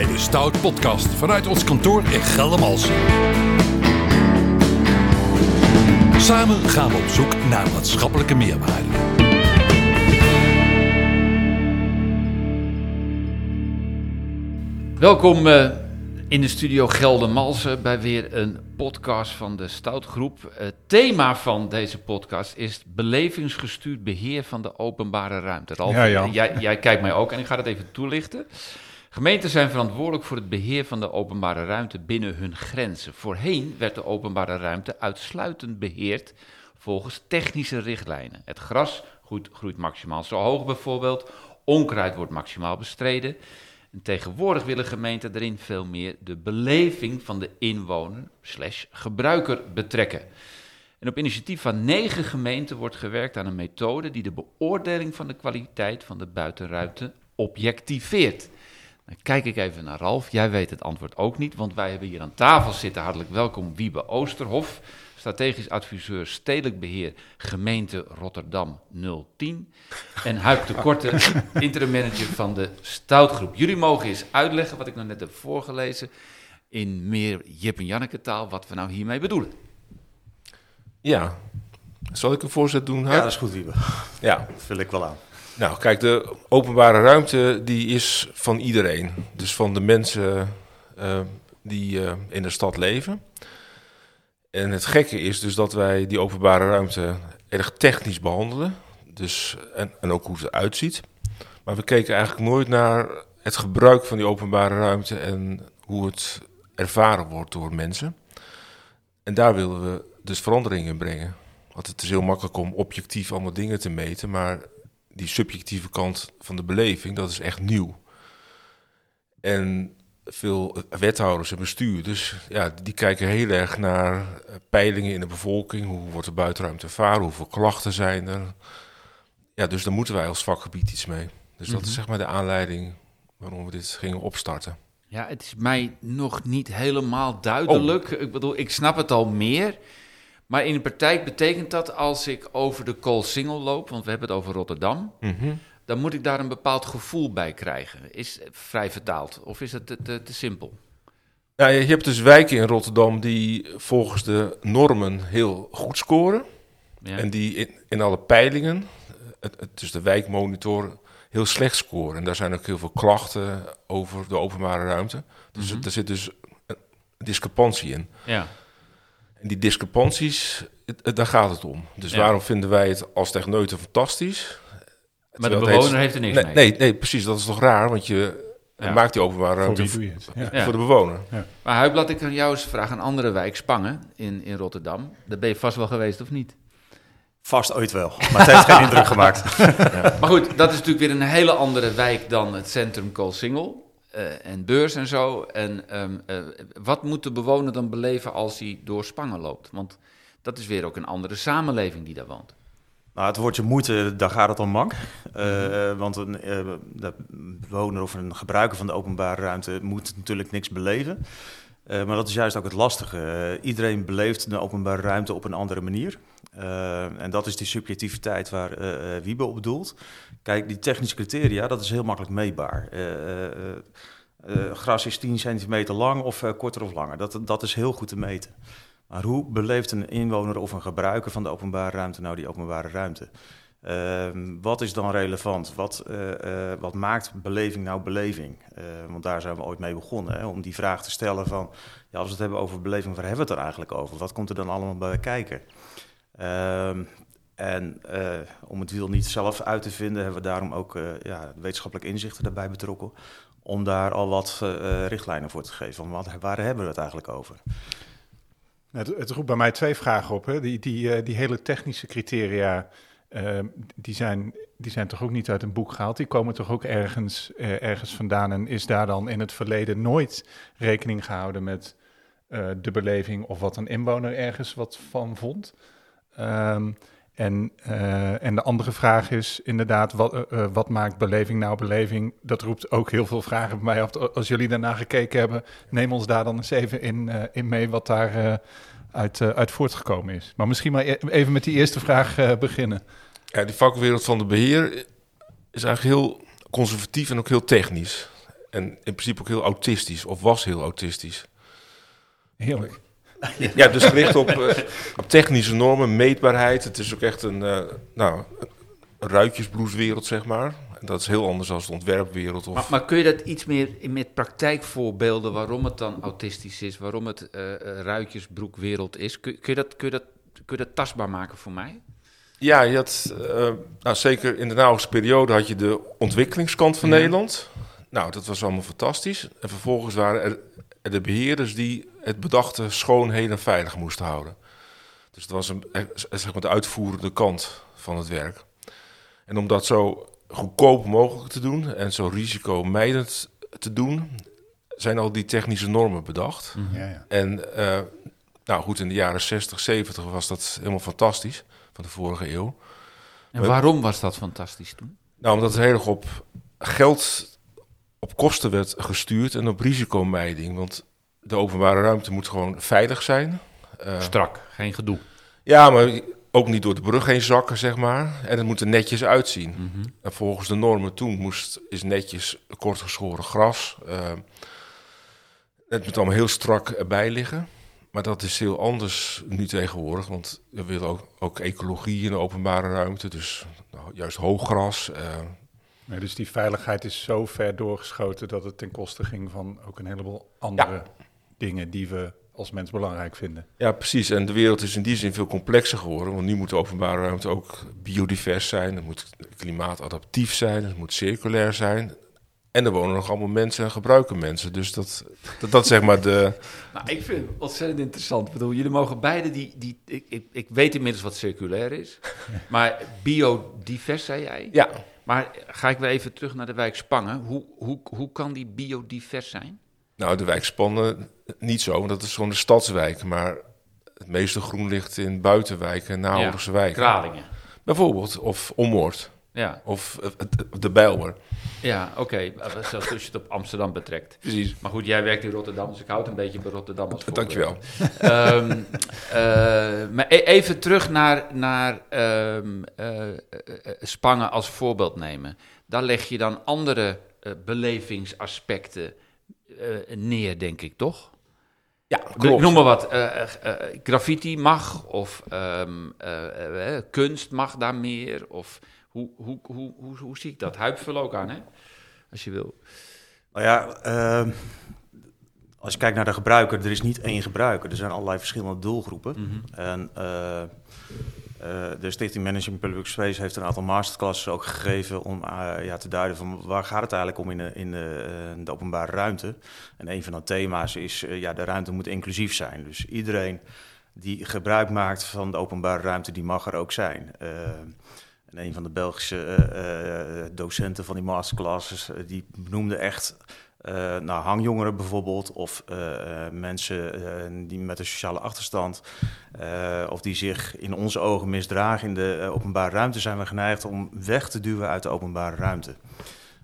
bij de Stout Podcast vanuit ons kantoor in Geldermalsen. Samen gaan we op zoek naar maatschappelijke meerwaarde. Welkom eh, in de studio Geldermalsen bij weer een podcast van de Stoutgroep. Het thema van deze podcast is belevingsgestuurd beheer van de openbare ruimte. Ralf, Ja. Jij, jij kijkt mij ook en ik ga dat even toelichten. Gemeenten zijn verantwoordelijk voor het beheer van de openbare ruimte binnen hun grenzen. Voorheen werd de openbare ruimte uitsluitend beheerd volgens technische richtlijnen. Het gras groeit, maximaal zo hoog bijvoorbeeld, onkruid wordt maximaal bestreden. En tegenwoordig willen gemeenten erin veel meer de beleving van de inwoner slash gebruiker betrekken. En op initiatief van negen gemeenten wordt gewerkt aan een methode die de beoordeling van de kwaliteit van de buitenruimte objectiveert. Dan kijk ik even naar Ralf. Jij weet het antwoord ook niet, want wij hebben hier aan tafel zitten. Hartelijk welkom Wiebe Oosterhof, strategisch adviseur stedelijk beheer gemeente Rotterdam 010. En Huip de Korte, interim manager van de Stoutgroep. Jullie mogen eens uitleggen wat ik nou net heb voorgelezen in meer Jip en Janneke taal, wat we nou hiermee bedoelen. Ja. Zal ik een voorzet doen? Ja, dat is goed, Wiebe. Ja. Dat vul ik wel aan. Nou, kijk, de openbare ruimte die is van iedereen. Dus van de mensen eh, die eh, in de stad leven. En het gekke is dus dat wij die openbare ruimte erg technisch behandelen. Dus, en, ook hoe het eruit ziet. Maar we keken eigenlijk nooit naar het gebruik van die openbare ruimte en hoe het ervaren wordt door mensen. En daar willen we dus verandering in brengen. Want het is heel makkelijk om objectief allemaal dingen te meten, maar die subjectieve kant van de beleving, dat is echt nieuw. En veel wethouders en bestuurders, ja, die kijken heel erg naar eh, peilingen in de bevolking. Hoe wordt de buitenruimte ervaren? Hoeveel klachten zijn er? Ja, dus daar moeten wij als vakgebied iets mee. Dus dat is zeg maar de aanleiding waarom we dit gingen opstarten. Ja, het is mij nog niet helemaal duidelijk. Ik bedoel, ik snap het al meer. Maar in de praktijk betekent dat als ik over de Koolsingel loop, want we hebben het over Rotterdam, dan moet ik daar een bepaald gevoel bij krijgen. Is vrij vertaald of is het te, te, te simpel? Nou, je hebt dus wijken in Rotterdam die volgens de normen heel goed scoren. Ja. En die in, in alle peilingen, eh, het, het, dus de wijkmonitor, heel slecht scoren. En daar zijn ook heel veel klachten over de openbare ruimte. Dus er zit dus een discrepantie in. ja. En die discrepanties, het- het- daar gaat het om. Dus Ja. waarom vinden wij het als techneuten fantastisch? Maar de bewoner heet- heeft er niks nee, mee. Nee, nee, precies. Dat is toch raar, want je Ja. maakt die openbare Voor ruimte voor? Ja. Voor de bewoner. Maar Huib, laat ik aan jou eens vragen. Een andere wijk, Spangen, in, in Rotterdam. Daar ben je vast wel geweest, of niet? Vast ooit wel, maar het heeft geen indruk gemaakt. Maar goed, dat is natuurlijk weer een hele andere wijk dan het centrum Koolsingel. Eh en beurs en zo. En ehm, eh, wat moet de bewoner dan beleven als hij door Spangen loopt? Want dat is weer ook een andere samenleving die daar woont. Nou, het woordje moeite, daar gaat het om mank. Eh, want een de bewoner of een gebruiker van de openbare ruimte moet natuurlijk niks beleven. Eh, maar dat is juist ook het lastige. Eh, iedereen beleeft de openbare ruimte op een andere manier. Eh, en dat is die subjectiviteit waar Wiebe op bedoelt. Kijk, die technische criteria, dat is heel makkelijk meetbaar. Gras is 10 centimeter lang of korter of langer. Dat, dat is heel goed te meten. Maar hoe beleeft een inwoner of een gebruiker van de openbare ruimte nou die openbare ruimte? Ehm, wat is dan relevant? Wat, eh, eh, wat maakt beleving nou beleving? Eh, want daar zijn we ooit mee begonnen, hè, om die vraag te stellen van... Ja, als we het hebben over beleving, waar hebben we het er eigenlijk over? Wat komt er dan allemaal bij kijken? Ehm, en om het wiel niet zelf uit te vinden, hebben we daarom ook ja, wetenschappelijk inzichten daarbij betrokken. Om daar al wat richtlijnen voor te geven. Van wat, waar hebben we het eigenlijk over? Het, het roept bij mij twee vragen op. Hè. Die, die, die hele technische criteria, eh, die, zijn, die zijn toch ook niet uit een boek gehaald? Die komen toch ook ergens, eh, ergens vandaan? En is daar dan in het verleden nooit rekening gehouden met eh, de beleving of wat een inwoner ergens wat van vond? Ehm, en, eh, en de andere vraag is inderdaad, wat, wat maakt beleving nou beleving? Dat roept ook heel veel vragen bij mij op. Als jullie daarna gekeken hebben, neem ons daar dan eens even in, in mee wat daar uit, eh, uit voortgekomen is. Maar misschien maar e- even met die eerste vraag eh, beginnen. Ja, die vakwereld van de beheer is eigenlijk heel conservatief en ook heel technisch. En in principe ook heel autistisch, of was heel autistisch. Heerlijk. Ja, dus gericht op, eh, op technische normen, meetbaarheid. Het is ook echt een, eh nou, een ruitjesbloeswereld, zeg maar. Dat is heel anders dan de ontwerpwereld. Of... Maar, maar kun je dat iets meer in- met praktijkvoorbeelden, waarom het dan autistisch is, waarom het eh eh, ruitjesbroekwereld is? Kun, kun, je dat, kun, je dat, kun je dat tastbaar maken voor mij? Ja, je had, eh, nou, zeker in de nauwste periode had je de ontwikkelingskant van Ja. Nederland. Nou, dat was allemaal fantastisch. En vervolgens waren er, de beheerders die het bedachte schoon, heel en veilig moesten houden. Dus dat was een, zeg maar de uitvoerende kant van het werk. En om dat zo goedkoop mogelijk te doen en zo risicomijdend te doen, zijn al die technische normen bedacht. Ja, ja. En eh, nou goed, in de jaren 60, 70 was dat helemaal fantastisch van de vorige eeuw. En waarom was dat fantastisch toen? Nou, omdat het heel erg op geld, op kosten werd gestuurd en op risicomijding. Want de openbare ruimte moet gewoon veilig zijn. Eh, Strak, geen gedoe. ja, maar ook niet door de brug heen zakken, zeg maar. En het moet er netjes uitzien. Mhm. En volgens de normen toen moest, is netjes kortgeschoren gras. eh, het moet allemaal heel strak erbij liggen. Maar dat is heel anders nu tegenwoordig. Want we willen ook, ook ecologie in de openbare ruimte. Dus nou, juist hooggras. eh, Nee, dus die veiligheid is zo ver doorgeschoten dat het ten koste ging van ook een heleboel andere dingen die we als mens belangrijk vinden. Ja, precies. En de wereld is in die zin veel complexer geworden. Want nu moet de openbare ruimte ook biodivers zijn. Het moet klimaatadaptief zijn. Het moet circulair zijn. En er wonen nog allemaal mensen en gebruiken mensen. Dus dat, dat, dat zeg maar de... Nou, ik vind het ontzettend interessant. Ik bedoel, jullie mogen beide die... die ik, ik, ik weet inmiddels wat circulair is. Maar biodivers, zei jij? Ja, Maar ga ik weer even terug naar de wijk Spangen. Hoe, hoe, hoe kan die biodivers zijn? Nou de wijk Spannen niet zo. Want dat is gewoon de stadswijk. Maar het meeste groen ligt in buitenwijken en naoorlogse wijken. Kralingen. Bijvoorbeeld. Of Ommoord. Ja, Of eh, de Bijlmer. ja oké. Zelfs als je het op Amsterdam betrekt. Precies. Maar goed, jij werkt in Rotterdam, dus ik houd een beetje bij Rotterdam als voorbeeld. Dankjewel. Ehm, eh, maar e- even terug naar, naar ehm, eh, eh, eh, Spangen als voorbeeld nemen. Daar leg je dan andere eh, belevingsaspecten eh, neer, denk ik, toch? Ja, Ik klopt. noem maar wat. eh, eh, eh, graffiti mag, of ehm, eh, eh, kunst mag daar meer. Of hoe, hoe, hoe, hoe, hoe zie ik dat? Huip vul ook aan, hè? Als je wil. Nou ja, ehm, als je kijkt naar de gebruiker, er is niet één gebruiker. Er zijn allerlei verschillende doelgroepen. En eh, eh, de Stichting Management Public Space heeft een aantal masterclasses ook gegeven om eh, ja, te duiden van waar gaat het eigenlijk om in de, in de, eh, de openbare ruimte. En een van de thema's is, eh, ja, de ruimte moet inclusief zijn. Dus iedereen die gebruik maakt van de openbare ruimte, die mag er ook zijn. Eh, en een van de Belgische eh, eh, docenten van die masterclasses, eh, die benoemde echt eh nou, hangjongeren bijvoorbeeld, of eh, eh, mensen die met een sociale achterstand, of die zich in onze ogen misdragen in de openbare ruimte, zijn we geneigd om weg te duwen uit de openbare ruimte.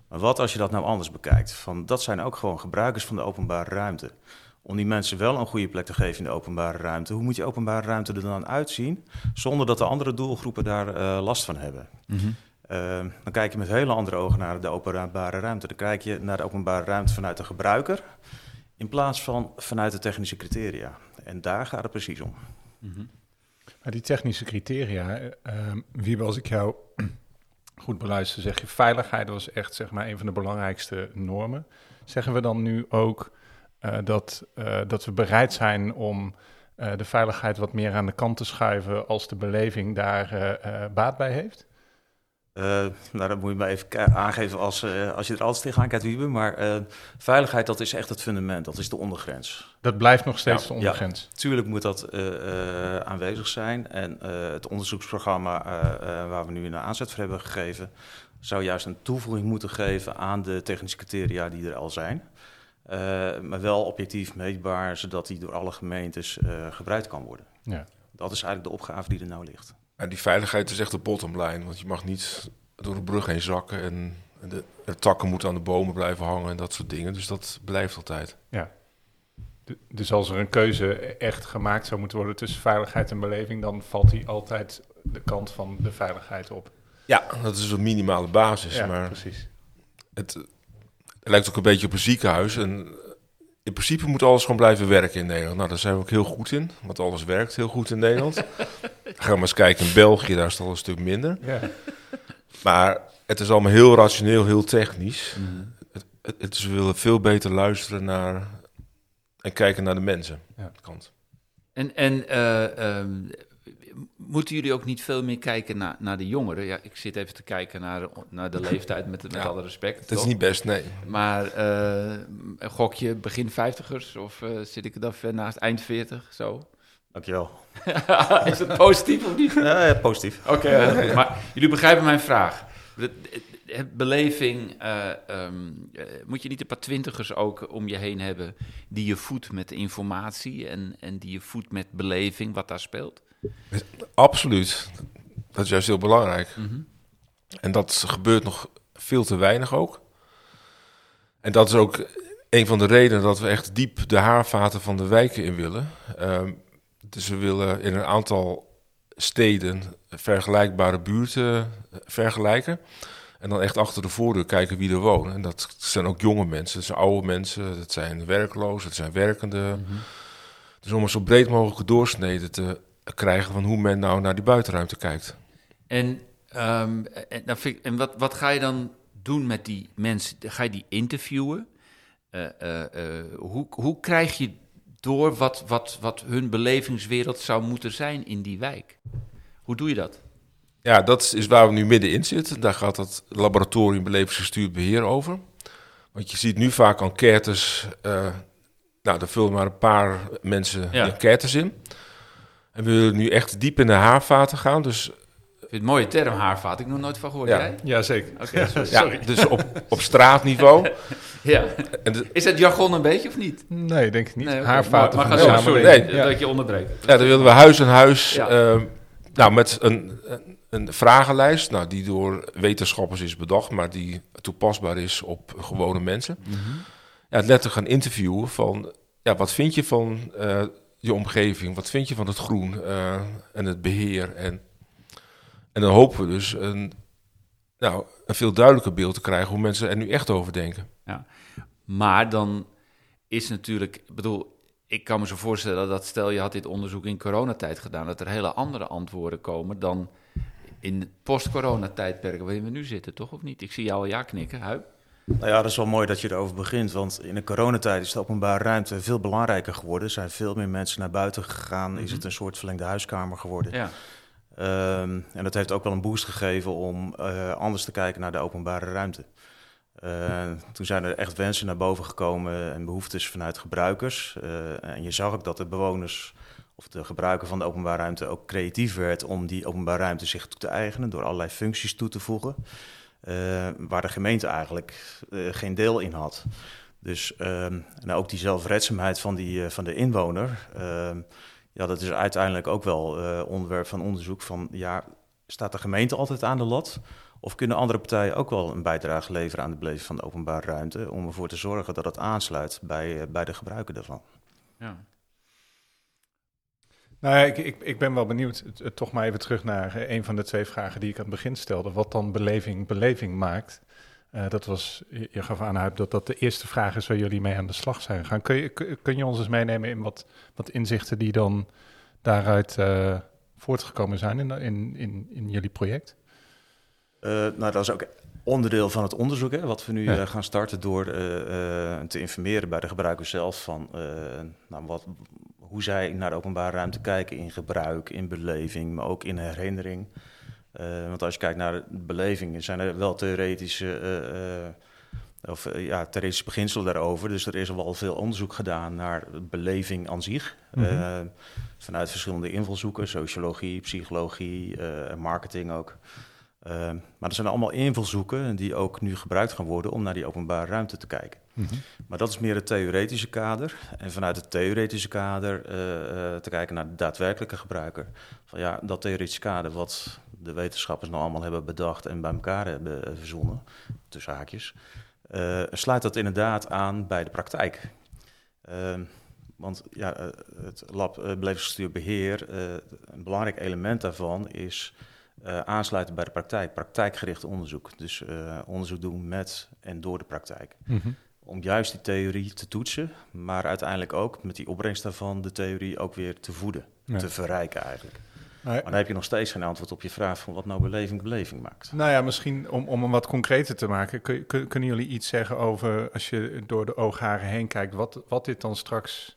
Maar wat als je dat nou anders bekijkt? Van, dat zijn ook gewoon gebruikers van de openbare ruimte. Om die mensen wel een goede plek te geven in de openbare ruimte. Hoe moet je openbare ruimte er dan uitzien? Zonder dat de andere doelgroepen daar last van hebben. Eh, dan kijk je met hele andere ogen naar de openbare ruimte. Dan kijk je naar de openbare ruimte vanuit de gebruiker. In plaats van vanuit de technische criteria. En daar gaat het precies om. Maar die technische criteria, ehm, Wiebe, als ik jou goed beluister, zeg je veiligheid was echt zeg maar een van de belangrijkste normen. Zeggen we dan nu ook eh, dat, eh, dat we bereid zijn om eh, de veiligheid wat meer aan de kant te schuiven als de beleving daar baat bij heeft? Eh, nou, dat moet je maar even aangeven als, eh, als je er altijd tegenaan kijkt, Wiebe. Maar eh, veiligheid, dat is echt het fundament. Dat is de ondergrens. Dat blijft nog steeds Ja, de ondergrens. Tuurlijk moet dat aanwezig zijn. En het onderzoeksprogramma waar we nu een aanzet voor hebben gegeven, zou juist een toevoeging moeten geven aan de technische criteria die er al zijn. Maar wel objectief meetbaar, zodat die door alle gemeentes gebruikt kan worden. Ja. Dat is eigenlijk de opgave die er nou ligt. Ja, die veiligheid is echt de bottom line. Want je mag niet door de brug heen zakken. En de, de takken moeten aan de bomen blijven hangen en dat soort dingen. Dus dat blijft altijd. D- Dus als er een keuze echt gemaakt zou moeten worden tussen veiligheid en beleving, dan valt die altijd de kant van de veiligheid op. Ja, dat is een minimale basis. Ja, maar precies. het, Het lijkt ook een beetje op een ziekenhuis. En in principe moet alles gewoon blijven werken in Nederland. Nou, daar zijn we ook heel goed in, want alles werkt heel goed in Nederland. Gaan we maar eens kijken in België, daar is het al een stuk minder. Ja. Maar het is allemaal heel rationeel, heel technisch. Het, het, het is, we willen veel beter luisteren naar en kijken naar de mensen. Ja. Kant. En, en eh, ehm, moeten jullie ook niet veel meer kijken naar, naar de jongeren? Ja, ik zit even te kijken naar, naar de leeftijd, met, met Ja, alle respect. Het is niet best, nee. Maar eh, een gokje begin vijftigers of eh, zit ik er dan ver naast eind veertig? Zo. Dankjewel. Is het positief of niet? Ja, ja, positief. Oké, goed. maar jullie begrijpen mijn vraag. Beleving, eh, ehm, eh, moet je niet een paar twintigers ook om je heen hebben die je voedt met informatie en, en die je voedt met beleving, wat daar speelt? Absoluut. Dat is juist heel belangrijk. Mhm. En dat gebeurt nog veel te weinig ook. En dat is ook een van de redenen dat we echt diep de haarvaten van de wijken in willen. Ehm, dus we willen in een aantal steden vergelijkbare buurten eh, vergelijken. En dan echt achter de voordeur kijken wie er wonen. En dat zijn ook jonge mensen, dat zijn oude mensen, dat zijn werklozen, dat zijn werkenden. Dus om een zo breed mogelijke doorsnede te krijgen van hoe men nou naar die buitenruimte kijkt. En, ehm, en, dan vind ik- en wat, wat ga je dan doen met die mensen? Ga je die interviewen? Eh, eh, eh, hoe, hoe krijg je door wat, wat, wat hun belevingswereld zou moeten zijn in die wijk? Hoe doe je dat? Ja, dat is waar we nu middenin zitten. Daar gaat het laboratorium belevingsgestuurd beheer over. Want je ziet nu vaak enquêtes. nou, daar vullen maar een paar mensen Ja. enquêtes in. En we willen nu echt diep in de haarvaten gaan. Dus, Ik vind het mooie term, haarvaat. Ik heb nog nooit van gehoord. Ja. Jij? Ja, zeker. Oké, sorry. ja, dus op, op straatniveau. Ja. En de- Is dat jargon een beetje of niet? Nee, denk ik niet. Nee. Haarvaten maar, maar de ga zo, sorry. Nee. dat je onderbreekt. ja, dan willen we huis aan huis. Ja. eh, nou, met een, een, vragenlijst. Nou, die door wetenschappers is bedacht. Maar die toepasbaar is op gewone mensen. Mhm. ja, letterlijk gaan interviewen van... Ja, wat vind je van eh, je omgeving? Wat vind je van het groen eh, en het beheer? En, en dan hopen we dus een, nou, een veel duidelijker beeld te krijgen... hoe mensen er nu echt over denken. Maar dan is natuurlijk, ik bedoel, ik kan me zo voorstellen dat stel je had dit onderzoek in coronatijd gedaan, dat er hele andere antwoorden komen dan in post-coronatijdperk waarin we nu zitten, toch of niet? Ik zie jou al ja knikken, Huip. Nou ja, dat is wel mooi dat je erover begint. Want in de coronatijd is de openbare ruimte veel belangrijker geworden. Er zijn veel meer mensen naar buiten gegaan. Is het een soort verlengde huiskamer geworden. Ja. Ehm, en dat heeft ook wel een boost gegeven om eh, anders te kijken naar de openbare ruimte. Eh, toen zijn er echt wensen naar boven gekomen en behoeftes vanuit gebruikers. Eh, en je zag ook dat de bewoners of de gebruiker van de openbare ruimte ook creatief werd om die openbare ruimte zich toe te eigenen door allerlei functies toe te voegen. Eh, waar de gemeente eigenlijk eh, geen deel in had. Dus en ook die zelfredzaamheid van, die, eh, van de inwoner. ehm, ja, dat is uiteindelijk ook wel onderwerp van onderzoek. Van ja, staat de gemeente altijd aan de lat? Of kunnen andere partijen ook wel een bijdrage leveren aan de beleving van de openbare ruimte? Om ervoor te zorgen dat het aansluit bij, bij de gebruiker daarvan. ja. Nou ik, ik, ik ben wel benieuwd, toch maar even terug naar eh, een van de twee vragen die ik aan het begin stelde. Wat dan beleving beleving maakt. Eh, dat was, je gaf aan dat dat de eerste vraag is waar jullie mee aan de slag zijn gegaan. Kun je, kun- je ons eens meenemen in wat, wat inzichten die dan daaruit eh, voortgekomen zijn in, in, in, jullie project? Nou, dat is ook onderdeel van het onderzoek, hè, wat we nu Ja. eh, gaan starten door eh, eh, te informeren bij de gebruiker zelf van nou, wat, hoe zij naar de openbare ruimte kijken in gebruik, in beleving, maar ook in herinnering. Want als je kijkt naar de beleving, zijn er wel theoretische, of, ja, theoretische beginselen daarover. Dus er is al wel veel onderzoek gedaan naar beleving aan zich. Mhm. Vanuit verschillende invalshoeken, sociologie, psychologie, en marketing ook. Uh, maar er zijn allemaal invalshoeken die ook nu gebruikt gaan worden om naar die openbare ruimte te kijken. Maar dat is meer het theoretische kader. En vanuit het theoretische kader uh, uh, te kijken naar de daadwerkelijke gebruiker. Van ja, dat theoretische kader wat de wetenschappers nou allemaal hebben bedacht en bij elkaar hebben verzonnen, tussen haakjes, uh, sluit dat inderdaad aan bij de praktijk. Ehm, want ja, het lab belevingsgestuurd beheer, een belangrijk element daarvan is eh, aansluiten bij de praktijk, praktijkgericht onderzoek. Dus eh, onderzoek doen met en door de praktijk. Mhm. Om juist die theorie te toetsen, maar uiteindelijk ook met die opbrengst daarvan de theorie ook weer te voeden, Ja. te verrijken eigenlijk. Nou, Maar dan heb je nog steeds geen antwoord op je vraag van wat nou beleving beleving maakt. Nou ja, misschien om, om hem wat concreter te maken, kun, kun- kunnen jullie iets zeggen over, als je door de oogharen heen kijkt, wat, wat dit dan straks,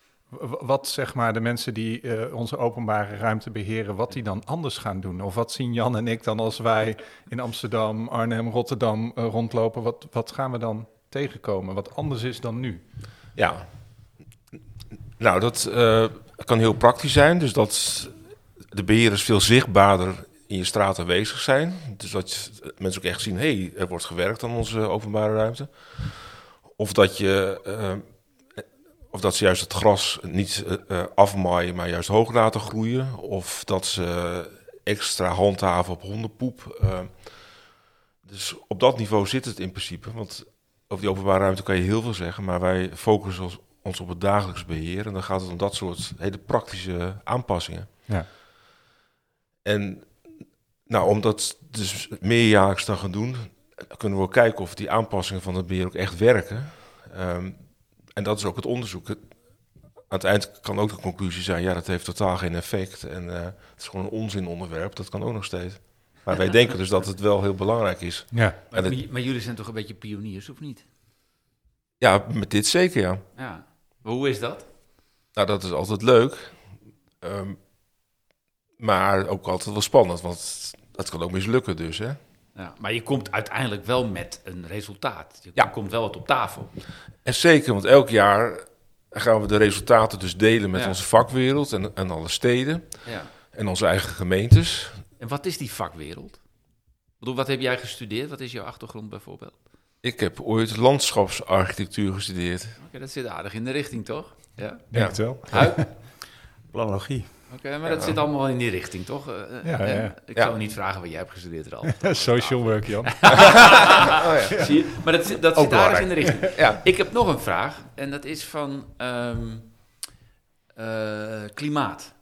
wat zeg maar de mensen die eh, onze openbare ruimte beheren, wat die dan anders gaan doen? Of wat zien Jan en ik dan als wij in Amsterdam, Arnhem, Rotterdam eh, rondlopen, wat, wat gaan we dan tegenkomen, wat anders is dan nu? Ja. Nou, dat eh, kan heel praktisch zijn. Dus dat de beheerders veel zichtbaarder in je straat aanwezig zijn. Dus dat mensen ook echt zien, hé, hey, er wordt gewerkt aan onze openbare ruimte. Of dat, je, of dat ze juist het gras niet eh, eh, afmaaien, maar juist hoog laten groeien. Of dat ze extra handhaven op hondenpoep. eh. dus op dat niveau zit het in principe. Want over die openbare ruimte kan je heel veel zeggen, maar wij focussen ons, ons op het dagelijks beheer. En dan gaat het om dat soort hele praktische aanpassingen. Ja. En nou, om dat dus meerjaarlijks te gaan doen, kunnen we ook kijken of die aanpassingen van het beheer ook echt werken. Ehm, en dat is ook het onderzoek. Het- Aan het eind kan ook de conclusie zijn, ja, dat heeft totaal geen effect. En eh, het is gewoon een onzinonderwerp, dat kan ook nog steeds. Maar wij denken dus dat het wel heel belangrijk is. Ja, Maar, En het- maar jullie zijn toch een beetje pioniers, of niet? Ja, met dit zeker, ja. Ja. Maar hoe is dat? Nou, dat is altijd leuk. Ehm, maar ook altijd wel spannend, want dat kan ook mislukken dus, hè. Ja. Maar je komt uiteindelijk wel met een resultaat. Je Ja. komt wel wat op tafel. En zeker, want elk jaar gaan we de resultaten dus delen met Ja. onze vakwereld en, en alle steden Ja. en onze eigen gemeentes. En wat is die vakwereld? Ik bedoel, wat heb jij gestudeerd? Wat is jouw achtergrond bijvoorbeeld? Ik heb ooit landschapsarchitectuur gestudeerd. Oké, dat zit aardig in de richting, toch? Ja. denk Ja. het wel. Huip? Oké, maar dat zit allemaal in die richting, toch? Eh, eh, Ja, eh, ja. Ik Ja. zou niet vragen wat jij hebt gestudeerd, Ralf. Social work, Jan. Zie je? Maar dat, zit- dat zit aardig belangrijk. in de richting. Ja. Ik heb nog een vraag en dat is van ehm, eh, klimaat.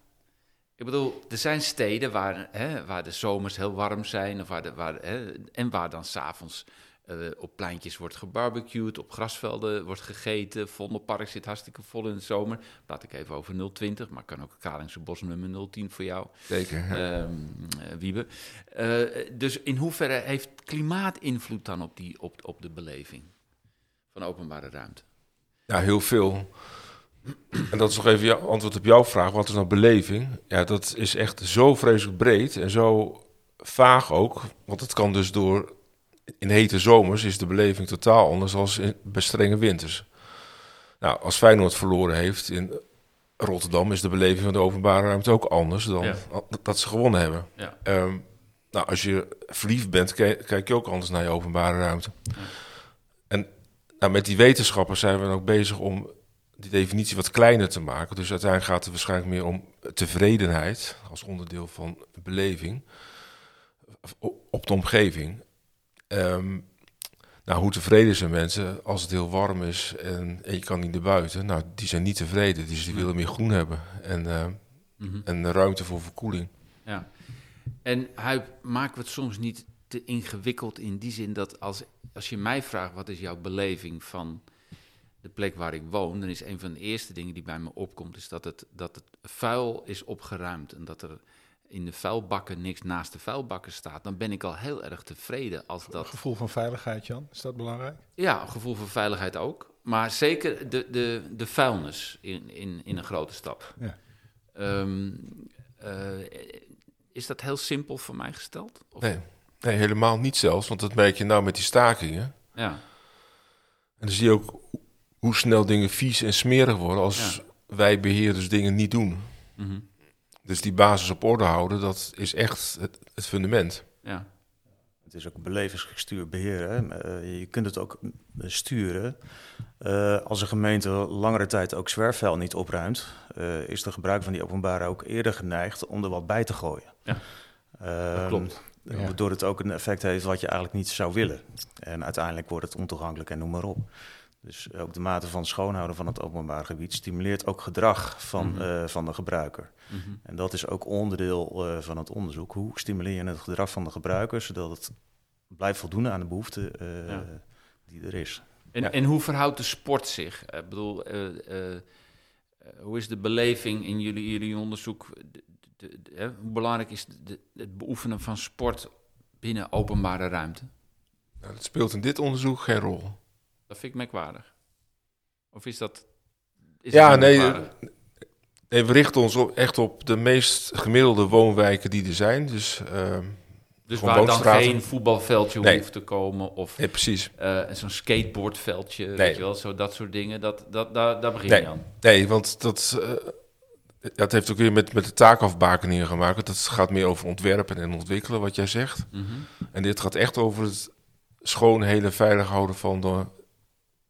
Ik bedoel, er zijn steden waar, hè, waar de zomers heel warm zijn of waar de, waar, hè, en waar dan s'avonds eh op pleintjes wordt gebarbecued, op grasvelden wordt gegeten. Vondelpark zit hartstikke vol in de zomer. Praat ik even over 020, maar kan ook Kalingse Bos nummer 010 voor jou. Zeker. Ehm, eh, Wiebe. Eh, dus in hoeverre heeft klimaat invloed dan op, die, op, op de beleving van openbare ruimte? Ja, heel veel. En dat is nog even jouw antwoord op jouw vraag. Wat is nou beleving? Ja, dat is echt zo vreselijk breed en zo vaag ook. Want het kan dus door... In hete zomers is de beleving totaal anders dan in, bij strenge winters. Nou, als Feyenoord verloren heeft in Rotterdam... is de beleving van de openbare ruimte ook anders dan Ja. dat ze gewonnen hebben. Ja. Ehm, nou, als je verliefd bent, kijk, je ook anders naar je openbare ruimte. En nou, met die wetenschappers zijn we dan ook bezig om die definitie wat kleiner te maken. Dus uiteindelijk gaat het waarschijnlijk meer om tevredenheid als onderdeel van beleving op de omgeving. Ehm, nou, hoe tevreden zijn mensen als het heel warm is en, en je kan niet naar buiten? Nou, die zijn niet tevreden, dus die willen meer groen hebben en, eh, Mhm. en ruimte voor verkoeling. Ja. En Huip, maken we het soms niet te ingewikkeld in die zin dat als, als je mij vraagt wat is jouw beleving van de plek waar ik woon, dan is een van de eerste dingen die bij me opkomt, is dat het, dat het vuil is opgeruimd en dat er in de vuilbakken niks naast de vuilbakken staat. Dan ben ik al heel erg tevreden als dat Gevoel van veiligheid, Jan, is dat belangrijk? Ja, een gevoel van veiligheid ook. Maar zeker de, de, de vuilnis in, in, in een grote stad. Ja. Ehm, eh, is dat heel simpel voor mij gesteld? Of- Nee, nee, helemaal niet zelfs, want dat merk je nou met die stakingen. Ja, En dan zie je ook ho- hoe snel dingen vies en smerig worden als wij beheerders dingen niet doen. mhm, Dus die basis op orde houden, dat is echt het, het fundament. ja, Het is ook belevingsgestuurd beheer. Hè? Eh, je kunt het ook eh, sturen. Eh, als een gemeente langere tijd ook zwerfvuil niet opruimt, eh, is de gebruik van die openbare ook eerder geneigd om er wat bij te gooien. Ja, Ehm, klopt. Ja. Waardoor het ook een effect heeft wat je eigenlijk niet zou willen. En uiteindelijk wordt het ontoegankelijk en noem maar op. Dus ook de mate van schoonhouden van het openbaar gebied stimuleert ook gedrag van, Mhm. eh, van de gebruiker. Mhm. En dat is ook onderdeel eh, van het onderzoek. Hoe stimuleer je het gedrag van de gebruiker zodat het blijft voldoen aan de behoefte eh, Ja. die er is? En, Ja. en hoe verhoudt de sport zich? Ik bedoel, eh, eh, eh, hoe is de beleving in jullie, jullie onderzoek? De- de- de- hè, hoe belangrijk is de- het beoefenen van sport binnen openbare ruimte? Nou, dat speelt in dit onderzoek geen rol. Dat vind ik merkwaardig. Of is dat... Is Ja, nee? Nee, we richten ons op, echt op de meest gemiddelde woonwijken die er zijn. Dus, ehm, Dus waar dan geen voetbalveldje Nee. hoeft te komen of nee, precies. eh, zo'n skateboardveldje, weet Nee. je wel, zo dat soort dingen, dat, dat, daar, daar begin Nee. je aan. Nee, want dat, eh, dat heeft ook weer met, met de taakafbakeningen gemaakt. Dat gaat meer over ontwerpen en ontwikkelen, wat jij zegt. Mhm. En dit gaat echt over het schoon, hele veilig houden van de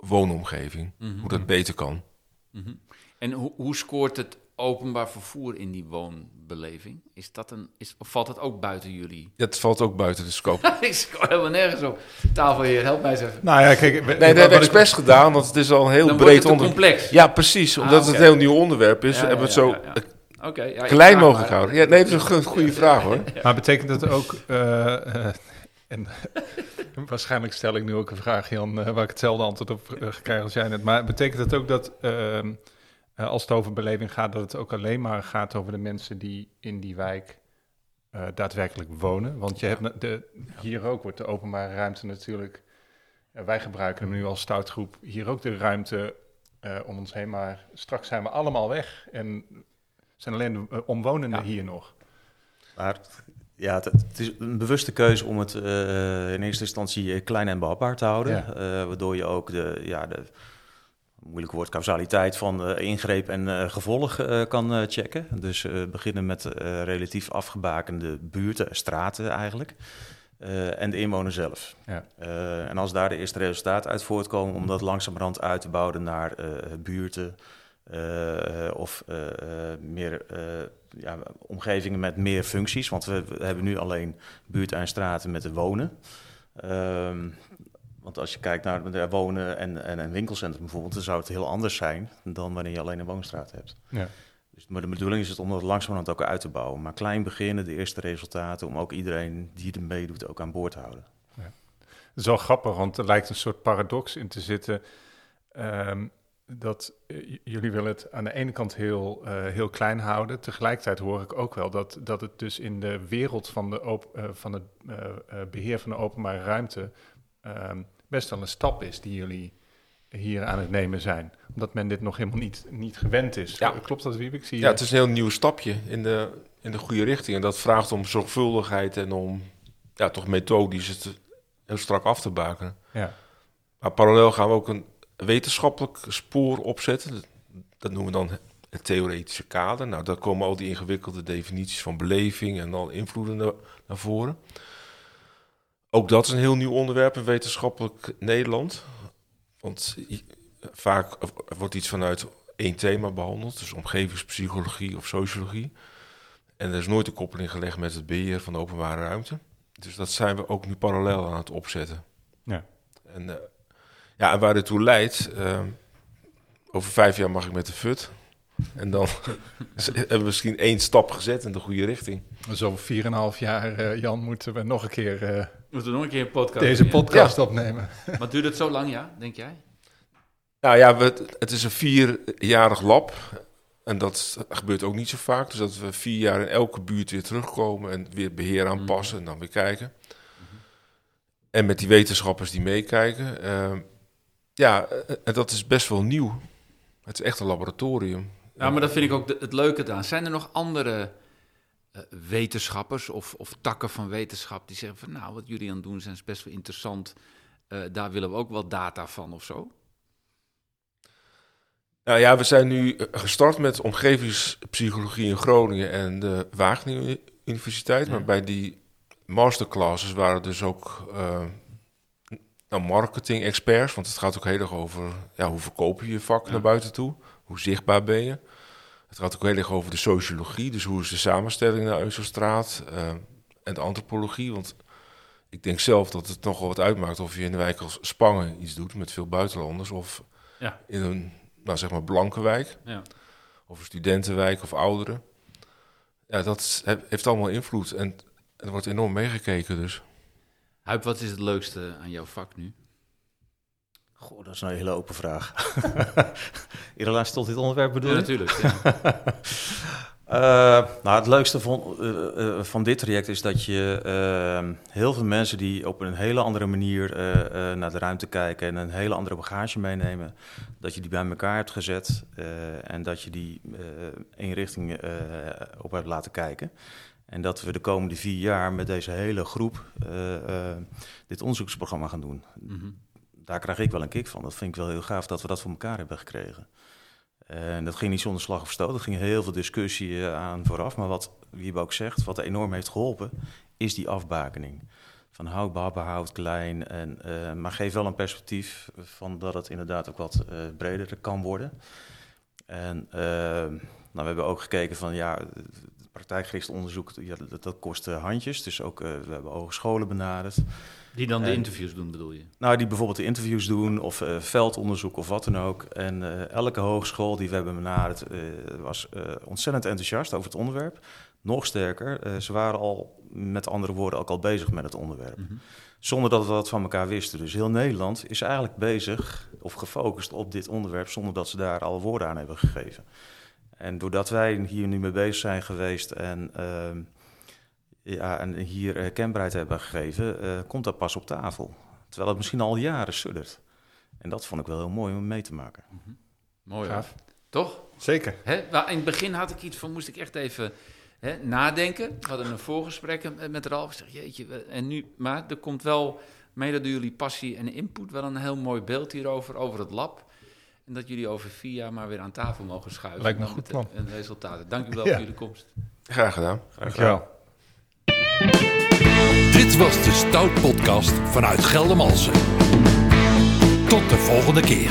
woonomgeving. Mhm. Hoe dat beter kan. Mhm. En hoe, hoe scoort het openbaar vervoer in die woonbeleving? Is dat een, is, of valt het ook buiten jullie? Dat valt ook buiten de scope. ik scoor helemaal nergens op. Tafelheer, help mij eens even. Nou ja, kijk... Nee, dat hebben we expres gedaan, want het is al een heel Dan breed onderwerp. complex. Ja, precies. Omdat Ah, het een heel nieuw onderwerp is, Ja, ja, hebben we het zo ja, ja. Oké, ja, ik klein mogelijk houden. Ja, nee, dat is een go- goede vraag hoor. Maar betekent dat ook... eh, eh, en waarschijnlijk stel ik nu ook een vraag, Jan, eh, waar ik hetzelfde antwoord op eh, krijg als jij net. Maar betekent dat ook dat ehm, eh, als het over beleving gaat, dat het ook alleen maar gaat over de mensen die in die wijk eh, daadwerkelijk wonen? Want je hebt de, hier ook wordt de openbare ruimte natuurlijk... eh, wij gebruiken hem nu als stoutgroep hier ook de ruimte eh, om ons heen, maar straks zijn we allemaal weg en zijn alleen de eh, omwonenden Ja. hier nog. Maar ja, het, het is een bewuste keuze om het eh, in eerste instantie eh, klein en behapbaar te houden. Ja. eh, waardoor je ook de, ja, de moeilijke woord, causaliteit van ingreep en gevolg kan checken. Dus beginnen met relatief afgebakende buurten, straten eigenlijk. en de inwoner zelf. Ja. En als daar de eerste resultaten uit voortkomen, om dat langzamerhand uit te bouwen naar buurten of meer ja, omgevingen met meer functies. Want we, we hebben nu alleen buurten en straten met de wonen. Ehm, want als je kijkt naar de wonen en, en een winkelcentrum bijvoorbeeld, dan zou het heel anders zijn dan wanneer je alleen een woonstraat hebt. Ja. Dus, maar de bedoeling is het om dat langzamerhand ook uit te bouwen. Maar klein beginnen, de eerste resultaten, om ook iedereen die er meedoet ook aan boord te houden. Het is wel grappig, want er lijkt een soort paradox in te zitten. ehm, dat eh, jullie willen het aan de ene kant heel, eh, heel klein houden. Tegelijkertijd hoor ik ook wel dat, dat het dus in de wereld van, de op, eh, van het eh, eh, beheer van de openbare ruimte ehm, best wel een stap is die jullie hier aan het nemen zijn. Omdat men dit nog helemaal niet, niet gewend is. Ja. Klopt dat, Wiebe? Ik zie Ja, het is een heel nieuw stapje in de, in de goede richting. En dat vraagt om zorgvuldigheid en om ja, toch methodisch het heel strak af te bakenen. Ja. Maar parallel gaan we ook een wetenschappelijk spoor opzetten. Dat, noemen we dan het theoretische kader. Nou, daar komen al die ingewikkelde definities van beleving en al invloeden naar, naar voren. Ook dat is een heel nieuw onderwerp in wetenschappelijk Nederland. Want vaak wordt iets vanuit één thema behandeld, dus omgevingspsychologie of sociologie. En er is nooit een koppeling gelegd met het beheer van de openbare ruimte. Dus dat zijn we ook nu parallel aan het opzetten. Ja. En, eh, ja, en waar dit toe leidt, eh, over vijf jaar mag ik met de FUT. En dan hebben we misschien één stap gezet in de goede richting. Zo 4,5 jaar, eh, Jan, moeten we nog een keer eh, Moeten we nog een keer een podcast deze ja? podcast opnemen. Maar duurt het zo lang, ja, denk jij? Nou ja, we, het is een vierjarig lab. En dat gebeurt ook niet zo vaak. Dus dat we vier jaar in elke buurt weer terugkomen en weer beheer aanpassen en dan weer kijken. En met die wetenschappers die meekijken. eh, ja, eh, en dat is best wel nieuw. Het is echt een laboratorium. Ja, maar dat vind ik ook de- het leuke aan. Zijn er nog andere eh, wetenschappers of, of takken van wetenschap die zeggen van nou, wat jullie aan het doen zijn is best wel interessant. Eh, daar willen we ook wel data van of zo? Nou ja, we zijn nu eh, gestart met omgevingspsychologie in Groningen en de Wageningen Universiteit. Ja. Maar bij die masterclasses waren dus ook eh nou, marketing experts. Want het gaat ook heel erg over ja, hoe verkoop je je vak Ja. naar buiten toe? Hoe zichtbaar ben je? Het gaat ook heel erg over de sociologie. Dus hoe is de samenstelling naar Euselstraat? eh, en de antropologie. Want ik denk zelf dat het nogal wat uitmaakt of je in de wijk als Spangen iets doet met veel buitenlanders. Of Ja. in een, nou zeg maar, blanke wijk. Ja. Of een studentenwijk of ouderen. Ja, dat heeft allemaal invloed. En er wordt enorm meegekeken dus. Huip, wat is het leukste aan jouw vak nu? Goh, dat is een hele open vraag. In relatie tot dit onderwerp bedoel Ja, je? natuurlijk. Ja. Eh, nou, het leukste van, eh, eh, van dit traject is dat je eh, heel veel mensen die op een hele andere manier naar de ruimte kijken en een hele andere bagage meenemen, dat je die bij elkaar hebt gezet en dat je die één richting op hebt laten kijken. En dat we de komende vier jaar met deze hele groep eh, eh, dit onderzoeksprogramma gaan doen. Mhm. Daar krijg ik wel een kick van. Dat vind ik wel heel gaaf dat we dat voor elkaar hebben gekregen. En dat ging niet zonder slag of stoot. Er ging heel veel discussie aan vooraf. Maar wat Wiebe ook zegt, wat enorm heeft geholpen, is die afbakening. Van houdbaar, behoud klein. En, eh, maar geef wel een perspectief van dat het inderdaad ook wat breder kan worden. En eh, nou, we hebben ook gekeken van ja, praktijkgericht onderzoek, ja, dat, dat kost eh, handjes. Dus ook, eh, we hebben hogescholen benaderd. Die dan de interviews doen, bedoel je? Nou, die bijvoorbeeld de interviews doen of eh, veldonderzoek of wat dan ook. En elke hogeschool die we hebben benaderd was ontzettend enthousiast over het onderwerp. Nog sterker, ze waren al met andere woorden ook al bezig met het onderwerp. Mhm. Zonder dat we dat van elkaar wisten. Dus heel Nederland is eigenlijk bezig of gefocust op dit onderwerp zonder dat ze daar al woorden aan hebben gegeven. En doordat wij hier nu mee bezig zijn geweest en, ehm, ja, en hier herkenbaarheid hebben gegeven, eh, komt dat pas op tafel. Terwijl het misschien al jaren suddert. En dat vond ik wel heel mooi om mee te maken. Mooi hoor. Gaaf. Toch? Zeker. Hè? In het begin had ik iets van, moest ik echt even hè, nadenken. We hadden een voorgesprek met- met Ralf. Ik zeg, jeetje, en nu, maar er komt wel, mede door jullie passie en input, wel een heel mooi beeld hierover, over het lab. En dat jullie over vier jaar maar weer aan tafel mogen schuiven. Lijkt me een goed eh, En resultaten. Dank u wel Ja. voor jullie komst. Graag gedaan. Dankjewel. Dit was de Stout Podcast vanuit Geldermalsen. Tot de volgende keer.